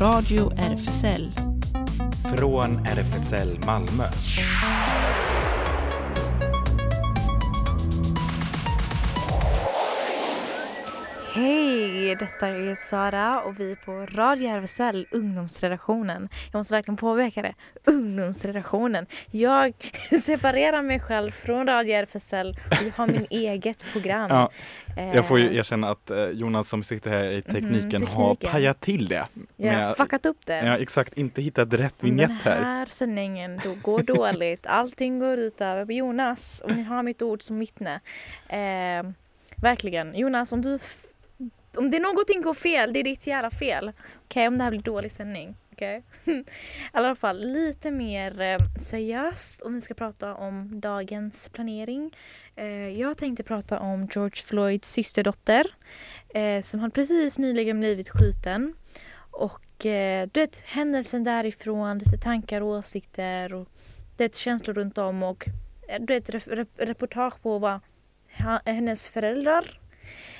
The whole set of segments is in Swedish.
Radio RFSL. Från RFSL Malmö. Hej! Detta är Sara och vi är på Radio RFSL, ungdomsredaktionen. Jag måste verkligen påpeka det. Ungdomsredaktionen. Jag separerar mig själv från Radio RFSL och jag har min eget program. Ja, jag får ju erkänna att eh, Jonas som sitter här i tekniken, Mhm, tekniken. har pajat till det. Jag har fuckat upp det. Ja, exakt, inte hittat rätt vignett den här. här sändningen då går dåligt, allting går ut över Jonas och ni har mitt ord som vittne. Eh, verkligen. Jonas, om du om det är någonting går fel, det är ditt jävla fel. Okej, om det här blir dålig sändning. Okej? I alla fall lite mer eh, seriöst om vi ska prata om dagens planering. Eh, jag tänkte prata om George Floyds systerdotter eh, som har precis nyligen blivit skjuten. Och eh, du vet, händelsen därifrån, lite tankar och åsikter och du vet, känslor runt om och eh, du vet, reportage på vad hennes föräldrar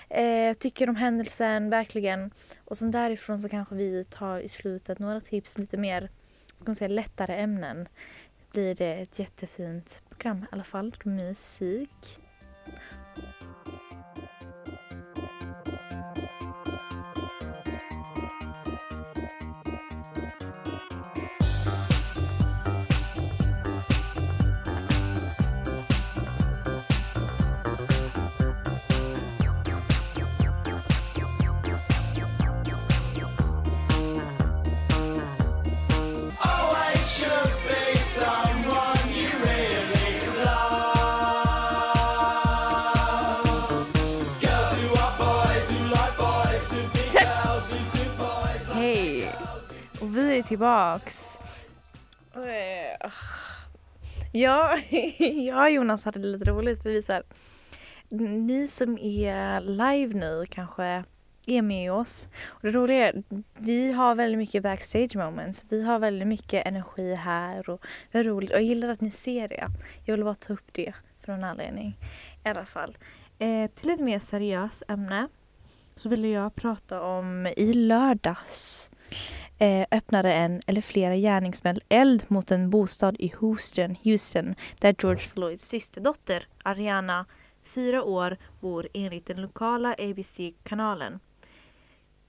eh, tycker om händelsen, verkligen. Och sen därifrån så kanske vi tar i slutet några tips, lite mer ska man säga, lättare ämnen. Blir det ett jättefint program i alla fall, musik. Och vi är tillbaks. Ja, jag och Jonas hade lite roligt för vi så här, ni som är live nu kanske är med oss. Och det roliga är, vi har väldigt mycket backstage moments. Vi har väldigt mycket energi här och det är roligt. Och jag gillar att ni ser det. Jag vill bara ta upp det för någon anledning. I alla fall. Eh, till ett mer seriöst ämne så ville jag prata om i lördags eh, öppnade en eller flera gärningsmän eld mot en bostad i Houston, Houston där George Floyds systerdotter Ariana, fyra år, bor enligt den lokala ABC-kanalen.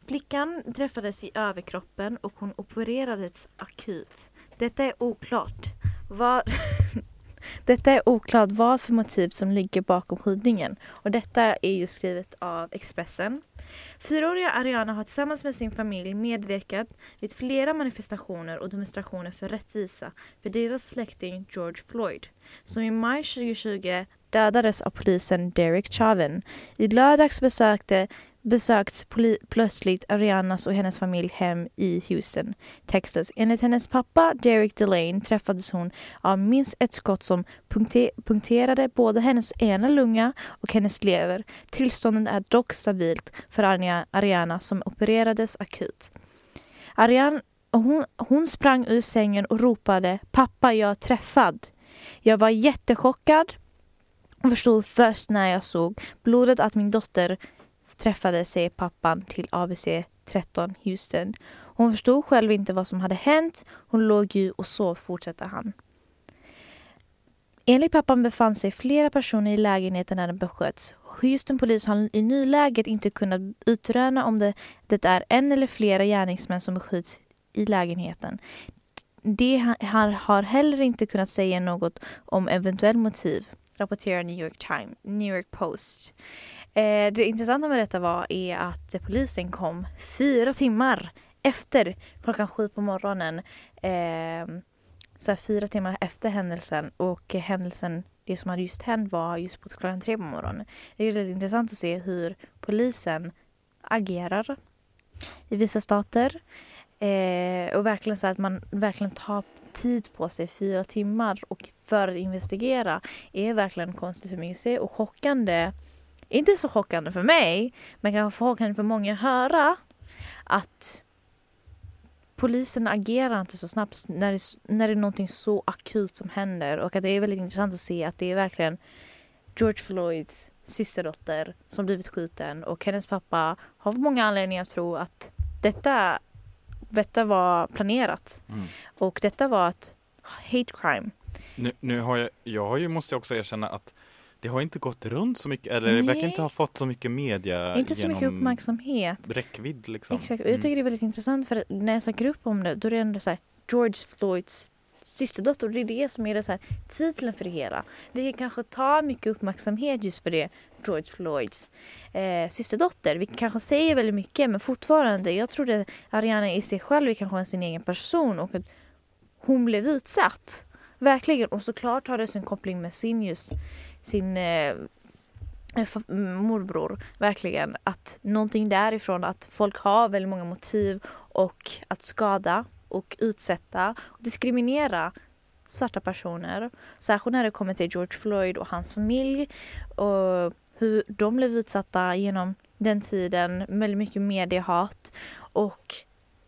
Flickan träffades i överkroppen och hon opererades akut. Detta är oklart. Var... Detta är oklart vad för motiv som ligger bakom skidningen och detta är ju skrivet av Expressen. Fyraåriga Ariana har tillsammans med sin familj medverkat vid flera manifestationer och demonstrationer för rättvisa för deras släkting George Floyd, som i maj 2020 dödades av polisen Derek Chauvin. I lördags besökte besökts poli- plötsligt Arianas och hennes familj hem i Houston, Texas. Enligt hennes pappa Derek Delane träffades hon av minst ett skott som punkterade både hennes ena lunga och hennes lever. Tillståndet är dock stabilt för Ariana som opererades akut. Ariana, hon, hon sprang ur sängen och ropade “Pappa, jag är träffad”. Jag var jättechockad och förstod först när jag såg blodet att min dotter träffade sig pappan till ABC 13 Houston. Hon förstod själv inte vad som hade hänt. Hon låg ju och sov, fortsätter han. Enligt pappan befann sig flera personer i lägenheten när den besköts. Houston polis har i nuläget inte kunnat utröna om det, det är en eller flera gärningsmän som beskjuts i lägenheten. De har, har heller inte kunnat säga något om eventuell motiv, rapporterar New York Times, New York Post. Eh, det intressanta med detta var är att polisen kom fyra timmar efter klockan sju på morgonen. Eh, så här fyra timmar efter händelsen och händelsen, det som hade just hänt var just på klockan tre på morgonen. Det är lite intressant att se hur polisen agerar i vissa stater. Eh, och verkligen så att man verkligen tar tid på sig, fyra timmar och för att investigera är verkligen konstigt för mig att se och chockande inte så chockande för mig, men kanske chockande för många att höra att polisen agerar inte så snabbt när det, när det är någonting så akut som händer och att det är väldigt intressant att se att det är verkligen George Floyds systerdotter som blivit skjuten och hennes pappa har många anledningar att tro att detta detta var planerat. Mm. Och detta var ett hate crime. Nu, nu har jag, jag har ju, måste jag också erkänna att det har inte gått runt så mycket, eller det verkar Nej. inte ha fått så mycket media Inte så mycket uppmärksamhet. räckvidd liksom. Exakt, och Mm. jag tycker det är väldigt intressant för när jag söker upp om det då är det ändå så här George Floyds systerdotter det är det som är det så här, titeln för det hela. Vi kan kanske ta mycket uppmärksamhet just för det, George Floyds eh, systerdotter. Vi kanske säger väldigt mycket men fortfarande, jag trodde Ariana i sig själv är kanske sin egen person och att hon blev utsatt. Verkligen, och såklart har det sin koppling med sin just, sin eh, morbror, verkligen. Att någonting därifrån, att folk har väldigt många motiv och att skada och utsätta och diskriminera svarta personer. Särskilt när det kommer till George Floyd och hans familj och hur de blev utsatta genom den tiden. Väldigt mycket mediehat och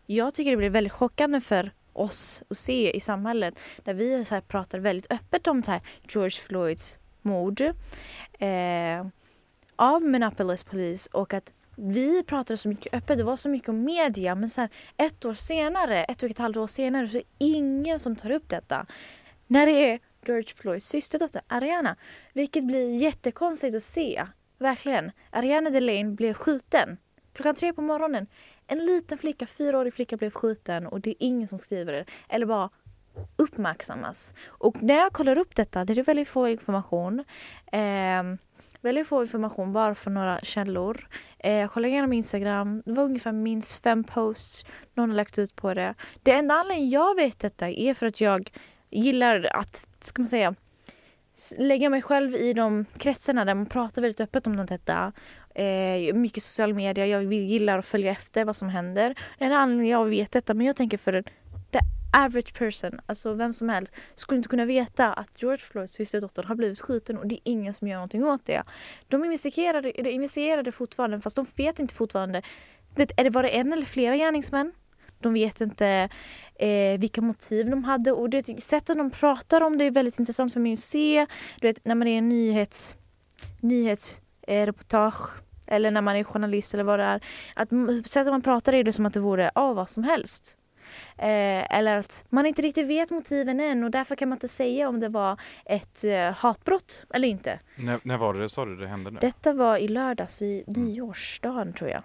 jag tycker det blir väldigt chockande för oss att se i samhället där vi så här pratar väldigt öppet om så här George Floyds mord eh, av Minneapolis Police och att vi pratade så mycket öppet, det var så mycket om media men så här, ett år senare, ett och ett halvt år senare så är det ingen som tar upp detta. När det är George Floyds systerdotter Ariana, vilket blir jättekonstigt att se. Verkligen. Ariana Delane blev skjuten klockan tre på morgonen. En liten flicka, fyraårig flicka blev skjuten och det är ingen som skriver det. Eller bara uppmärksammas. Och när jag kollar upp detta, det är väldigt få information. Eh, väldigt få information bara från några källor. Eh, jag kollade igenom Instagram, det var ungefär minst fem posts någon har lagt ut på det. Det enda anledningen jag vet detta är för att jag gillar att, ska man säga, lägga mig själv i de kretsarna där man pratar väldigt öppet om detta. Eh, mycket social media, jag gillar att följa efter vad som händer. Det är en anledning jag vet detta men jag tänker för average person, alltså vem som helst, skulle inte kunna veta att George Floyds systerdotter har blivit skjuten och det är ingen som gör någonting åt det. De investigerade, de investigerade fortfarande fast de vet inte fortfarande, vet, är det var det en eller flera gärningsmän? De vet inte eh, vilka motiv de hade och det sättet de pratar om det är väldigt intressant för mig att se. Du vet när man är en nyhets, nyhetsreportage eh, eller när man är journalist eller vad det är. Att sättet man pratar är det som att det vore av vad som helst. Eh, eller att man inte riktigt vet motiven än och därför kan man inte säga om det var ett eh, hatbrott eller inte. När, när var det sa du det hände nu? Detta var i lördags vid Mm. nyårsdagen tror jag.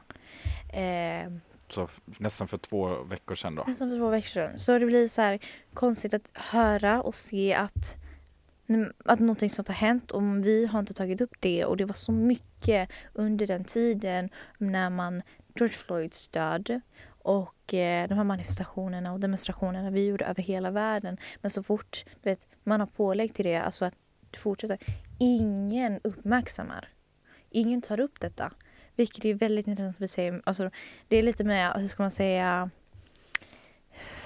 Eh, Så nästan för två veckor sedan då? Nästan för två veckor sedan. Så det blir så här konstigt att höra och se att, att någonting sånt har hänt och vi har inte tagit upp det och det var så mycket under den tiden när man George Floyds död och eh, de här manifestationerna och demonstrationerna vi gjorde över hela världen. Men så fort du vet, man har pålägg till det, alltså att det fortsätter, ingen uppmärksammar. Ingen tar upp detta. Vilket är väldigt intressant att säga. Alltså, det är lite mer, hur ska man säga,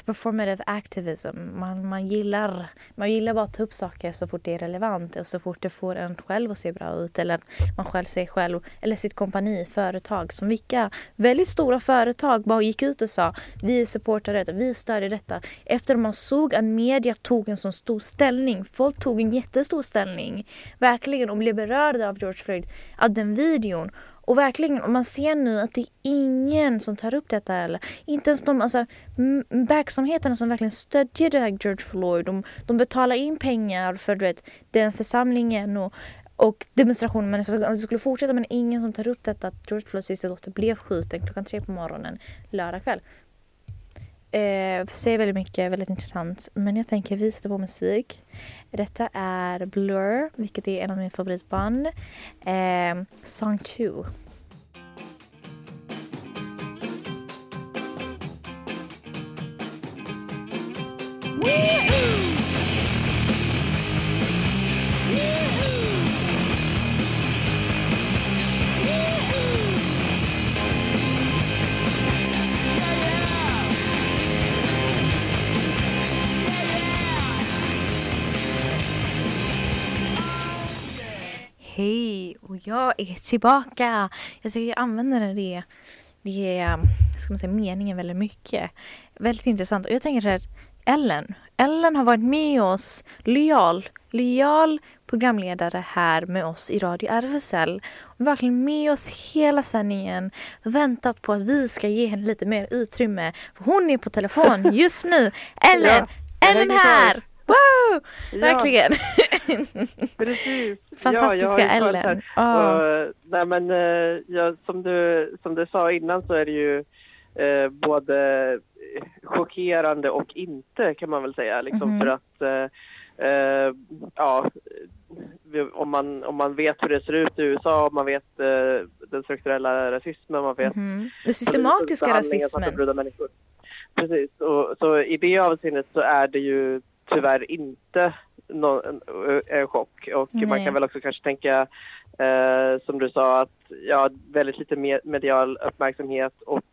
performative activism. Man, man, gillar, man gillar bara att ta upp saker så fort det är relevant och så fort det får en själv att se bra ut eller man själv sig själv eller sitt kompani, företag som vilka väldigt stora företag bara gick ut och sa vi supportar detta, vi stödjer detta. Efter man såg att media tog en så stor ställning, folk tog en jättestor ställning verkligen och blev berörda av George Floyd, av den videon och verkligen, om man ser nu att det är ingen som tar upp detta eller inte ens de alltså, verksamheterna som verkligen stödjer det här George Floyd. De, de betalar in pengar för du vet, den församlingen och, och demonstrationen. Men det skulle fortsätta men ingen som tar upp detta att George Floyds systerdotter blev skjuten klockan tre på morgonen lördag kväll. Eh, säger väldigt mycket, väldigt intressant. Men jag tänker vi sätter på musik. Detta är Blur, vilket är en av mina favoritband. Eh, song 2. Yeah! Jag är tillbaka! Jag tycker jag använder det, det ska man säga, meningen väldigt mycket. Väldigt intressant. Och jag tänker så här, Ellen. Ellen har varit med oss, lojal, lojal programledare här med oss i Radio RFSL. Hon var verkligen med oss hela sändningen. Väntat på att vi ska ge henne lite mer utrymme. För hon är på telefon just nu. Ellen! Ja, Ellen här! Wow! Ja, Verkligen. Precis. Fantastiska ja, Ellen. Och, nej, men, eh, ja, som, du, som du sa innan så är det ju eh, både chockerande och inte kan man väl säga. Liksom, Mhm. För att eh, eh, ja, om, man, om man vet hur det ser ut i USA, om man vet eh, den strukturella rasismen, man vet Mhm. Den systematiska rasismen. Precis, och, så i det avseendet så är det ju tyvärr inte någon, en, chock. Och man Nej. kan väl också kanske tänka, eh, som du sa, att ja, väldigt lite me- medial uppmärksamhet och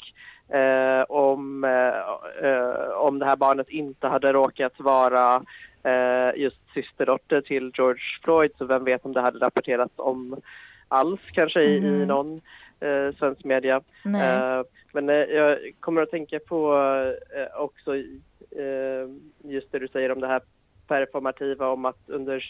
eh, om, eh, eh, om det här barnet inte hade råkat vara eh, just systerdotter till George Floyd så vem vet om det hade rapporterats om alls kanske i, i Mhm. någon eh, svensk media. Eh, men jag kommer att tänka på också just det du säger om det här performativa om att under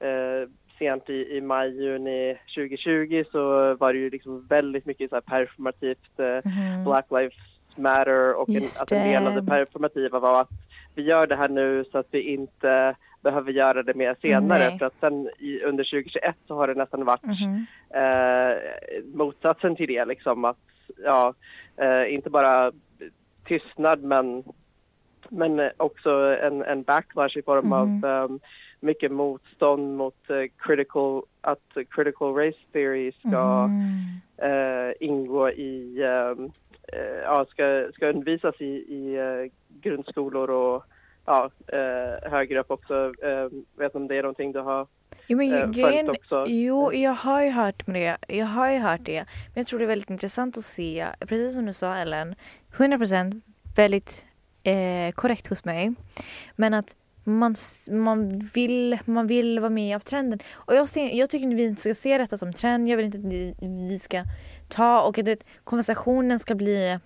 eh, sent i, i maj, juni 2020 så var det ju liksom väldigt mycket så performativt eh, Mhm. Black Lives Matter och en, att en del av det. performativa var att vi gör det här nu så att vi inte behöver göra det mer senare Nej. för att sen i, under 2021 så har det nästan varit Mhm. eh, motsatsen till det liksom att ja, eh, inte bara tystnad men men eh, också en, en backlash i form Mhm. av um, mycket motstånd mot eh, critical, att critical race theory ska Mhm. eh, ingå i, ehm, eh, ja, ska, ska undervisas i, i grundskolor och ja, högre upp också. Eh, vet om det är någonting du har Jo men eh, grejen, också? jo jag har ju hört med det. Jag har ju hört det. Men jag tror det är väldigt intressant att se, precis som du sa Ellen, 100% väldigt eh, korrekt hos mig. Men att man, man, vill, man vill vara med av trenden. Och jag, ser, jag tycker inte vi ska se detta som trend. Jag vill inte att vi, vi ska ta och att det, konversationen ska bli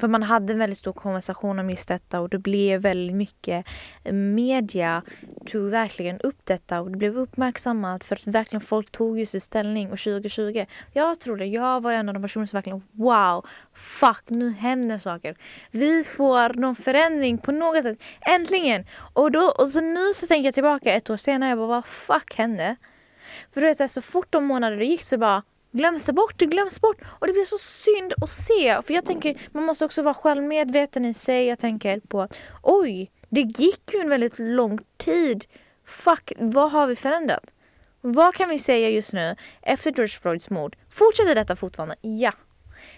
för man hade en väldigt stor konversation om just detta och det blev väldigt mycket media tog verkligen upp detta och det blev uppmärksammat för att verkligen folk tog just ställning och 2020 jag trodde jag var en av de personer som verkligen wow, fuck nu händer saker. Vi får någon förändring på något sätt, äntligen! Och, då, och så nu så tänker jag tillbaka ett år senare, jag bara vad fuck hände? För du vet så, här, så fort de månader gick så bara glöms bort, det glöms bort. Och det blir så synd att se. För jag tänker, man måste också vara självmedveten i sig. Jag tänker på att oj, det gick ju en väldigt lång tid. Fuck, vad har vi förändrat? Vad kan vi säga just nu efter George Floyds mord? Fortsätter detta fortfarande? Ja.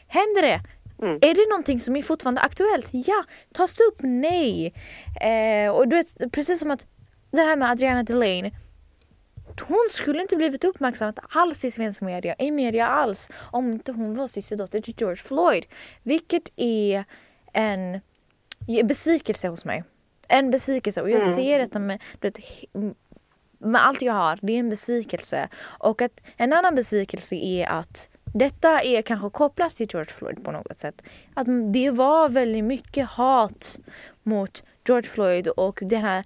Händer det? Mm. Är det någonting som är fortfarande aktuellt? Ja. Tas det upp? Nej. Eh, och du vet, precis som att det här med Adriana Delane hon skulle inte blivit uppmärksammad alls i svensk media, i media alls, om inte hon var systerdotter till George Floyd. Vilket är en besvikelse hos mig. En besvikelse och jag Mm. ser detta med, vet, med allt jag har, det är en besvikelse. Och att en annan besvikelse är att detta är kanske kopplat till George Floyd på något sätt. Att det var väldigt mycket hat mot George Floyd och den här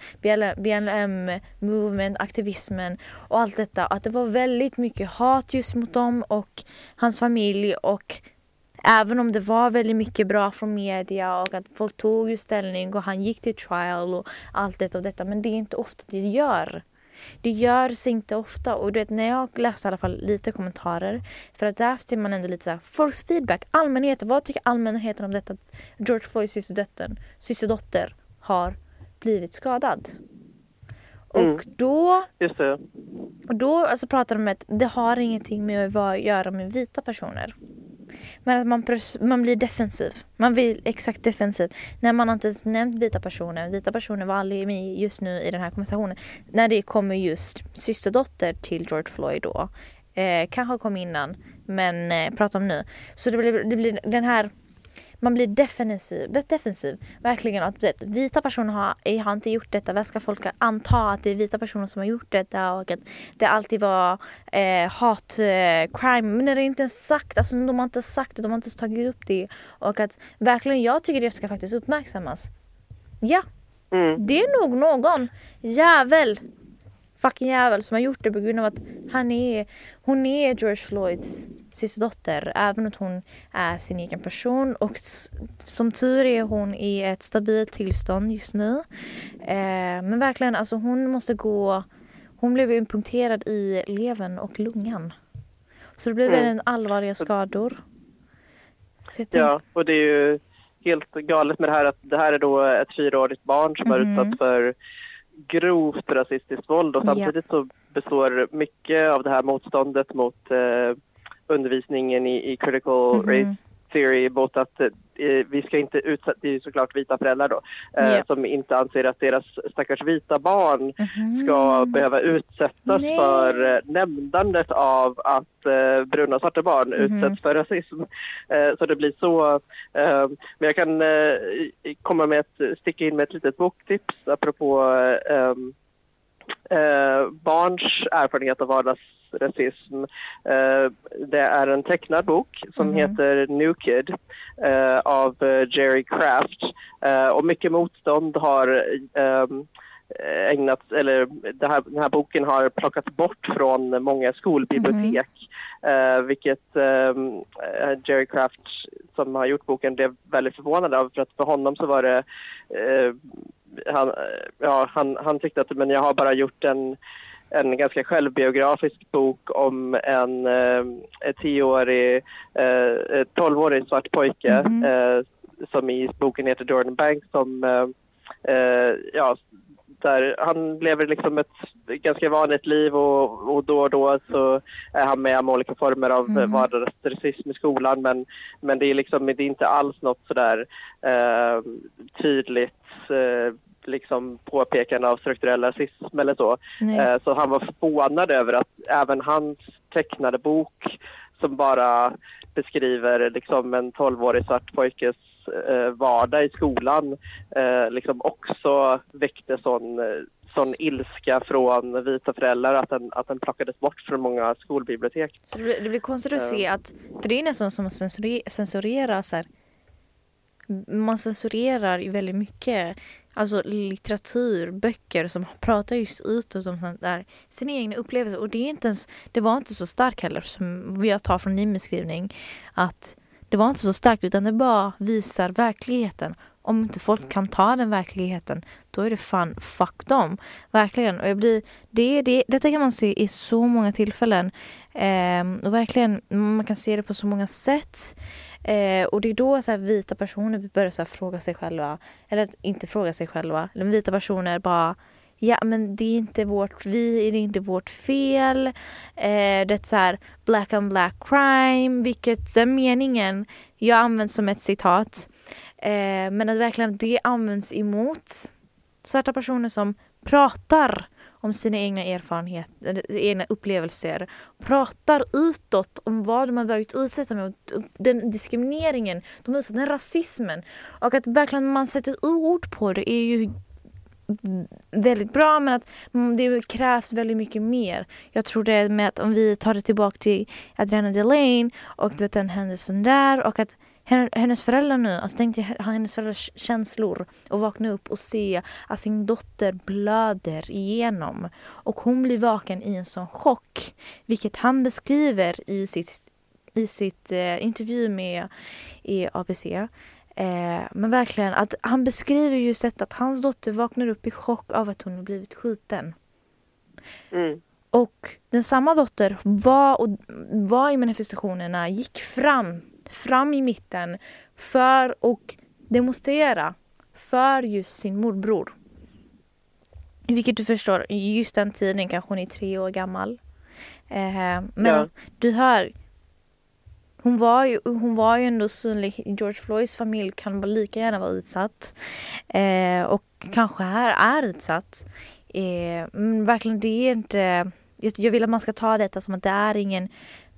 BLM movement, aktivismen och allt detta. Att det var väldigt mycket hat just mot dem och hans familj och Även om det var väldigt mycket bra från media och att folk tog ju ställning och han gick till trial och allt detta och detta. Men det är inte ofta det gör. Det görs inte ofta och du vet när jag läste i alla fall lite kommentarer för att där ser man ändå lite så här, folks feedback, allmänheten, vad tycker allmänheten om detta George Floyds systerdotter, systerdotter har blivit skadad? Mm. Och då Just det. och då alltså, pratar de om att det har ingenting med att göra med vita personer. Men att man, man blir defensiv. Man blir exakt defensiv. När man inte nämnt vita personer. Vita personer var aldrig med just nu i den här konversationen. När det kommer just systerdotter till George Floyd då. Eh, kanske kom innan. Men eh, prata om nu. Så det blir, det blir den här man blir defensiv, defensiv. Verkligen att vet, vita personer har, har inte gjort detta. Vad ska folk anta att det är vita personer som har gjort detta och att det alltid var eh, hat eh, crime. Men det inte är sagt, alltså de har inte sagt det, de har inte tagit upp det. Och att verkligen, jag tycker det ska faktiskt uppmärksammas. Ja, Mm. det är nog någon jävel fucking jävel som har gjort det på grund av att han är, hon är George Floyds systerdotter. Även om hon är sin egen person. Och som tur är hon i ett stabilt tillstånd just nu. Eh, men verkligen, alltså hon måste gå... Hon blev punkterad i levern och lungan. Så det blev mm. väldigt allvarliga skador. Ja, och det är ju helt galet med det här att det här är då ett fyraårigt barn som mm. är utsatt för grovt rasistiskt våld och samtidigt så består mycket av det här motståndet mot eh, undervisningen i, i critical mm. race theory mot att eh, vi ska inte utsätta, det är såklart vita föräldrar då, eh, yeah. som inte anser att deras stackars vita barn mm. ska behöva utsättas Nej. för eh, nämndandet av att eh, bruna och svarta barn mm. utsätts för rasism. Eh, så det blir så. Eh, men jag kan eh, komma med ett, sticka in med ett litet boktips apropå barns erfarenhet av vardags rasism. Eh, det är en tecknad bok som mm. heter New Kid eh, av eh, Jerry Craft och mycket motstånd har ehm, ägnats, eller här, den här boken har plockats bort från många skolbibliotek. Mm. vilket eh, Jerry Craft som har gjort boken blev väldigt förvånad av för att för honom så var det eh, han, ja, han, han tyckte att men jag har bara gjort en en ganska självbiografisk bok om en eh, tioårig, eh, tolvårig svart pojke mm eh, som i boken heter Jordan Banks som, eh, eh, ja, där han lever liksom ett ganska vanligt liv och, och då och då så är han med om olika former av mm. vardagsrasism i skolan men, men det är liksom det är inte alls något sådär eh, tydligt eh, liksom påpekande av strukturell rasism eller så. Eh, så han var förvånad över att även hans tecknade bok som bara beskriver liksom en 12-årig svart pojkes eh, vardag i skolan eh, liksom också väckte sån, eh, sån ilska från vita föräldrar att den, att den plockades bort från många skolbibliotek. Så det, blir, det blir konstigt att se att, för det är nästan som att censurera, censurera så här, man censurerar väldigt mycket alltså litteratur, böcker som pratar just utåt om sånt där, sina egna upplevelser. Och det, är inte ens, det var inte så starkt heller som jag tar från din beskrivning. Att det var inte så starkt utan det bara visar verkligheten. Om inte folk kan ta den verkligheten, då är det fan fuck dem. Verkligen. Och jag blir, det, det, detta kan man se i så många tillfällen. Eh, och verkligen, man kan se det på så många sätt. Eh, och det är då så här, vita personer börjar så här, fråga sig själva, eller inte fråga sig själva, eller vita personer bara Ja men det är inte vårt, vi är inte vårt fel. Eh, det är så här black on black crime, vilket den meningen jag använder som ett citat. Eh, men att verkligen det används emot svarta personer som pratar om sina egna erfarenheter, egna upplevelser. Pratar utåt om vad de har varit utsatta med, den diskrimineringen, de utsatta, den rasismen. Och att verkligen man sätter ord på det är ju väldigt bra men att mm, det krävs väldigt mycket mer. Jag tror det med att om vi tar det tillbaka till Adriana Delane och du vet den händelsen där och att hennes föräldrar nu, alltså tänk dig hennes föräldrars känslor och vakna upp och se att sin dotter blöder igenom. Och hon blir vaken i en sån chock, vilket han beskriver i sitt, i sitt eh, intervju med i ABC. Eh, men verkligen, att han beskriver just detta att hans dotter vaknar upp i chock av att hon har blivit skjuten. Mm. Och den samma dotter var, och, var i manifestationerna, gick fram fram i mitten för att demonstrera för just sin morbror. Vilket du förstår, just den tiden kanske hon är tre år gammal. Eh, men ja. du hör, hon var, ju, hon var ju ändå synlig. George Floyds familj kan lika gärna vara utsatt. Eh, och kanske här är utsatt. Eh, men verkligen, det är inte... Jag, jag vill att man ska ta detta som att det är ingen,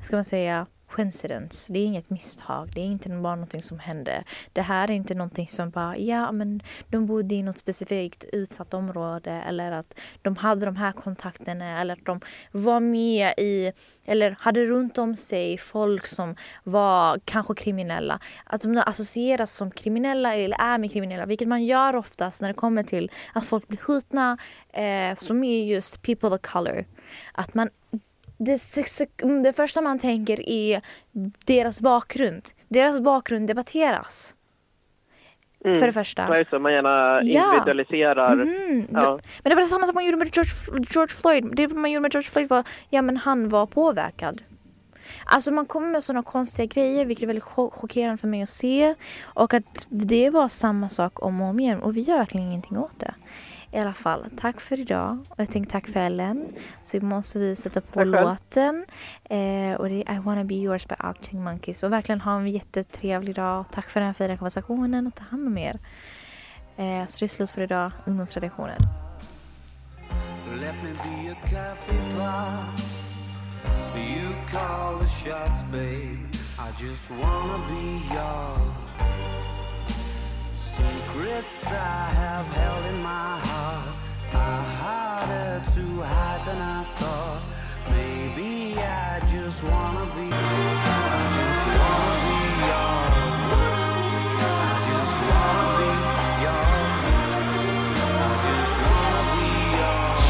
ska man säga, coincidence. Det är inget misstag. Det är inte bara någonting som hände. Det här är inte någonting som bara, ja men de bodde i något specifikt utsatt område eller att de hade de här kontakterna eller att de var med i eller hade runt om sig folk som var kanske kriminella. Att de associeras som kriminella eller är med kriminella, vilket man gör oftast när det kommer till att folk blir skjutna eh, som är just people of color. Att man det, det första man tänker är deras bakgrund. Deras bakgrund debatteras. Mm. För det första. Ja, man gärna individualiserar. Mm. Ja. Men det var samma som man gjorde med George, George Floyd. Det man gjorde med George Floyd var, ja men han var påverkad. Alltså man kommer med sådana konstiga grejer vilket är väldigt chockerande för mig att se. Och att det var samma sak om och om igen och vi gör verkligen ingenting åt det. I alla fall, tack för idag. Och jag tänkte tack för Ellen. Så måste vi sätta på tack låten. Eh, och det är I wanna be yours by Arctic Monkeys. Och verkligen ha en jättetrevlig dag. Tack för den här fina konversationen och ta hand om er. Eh, så det är slut för idag, ungdomstraditionen. Let me be a coffee pot You call the shots babe I just wanna be yours Secrets I have held in my heart are harder to hide than I thought. Maybe I just wanna be. I just wanna be yours. I just wanna be yours. I just wanna be yours.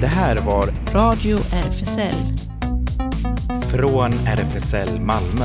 Det här var Radio RFSL från RFSL Malmö.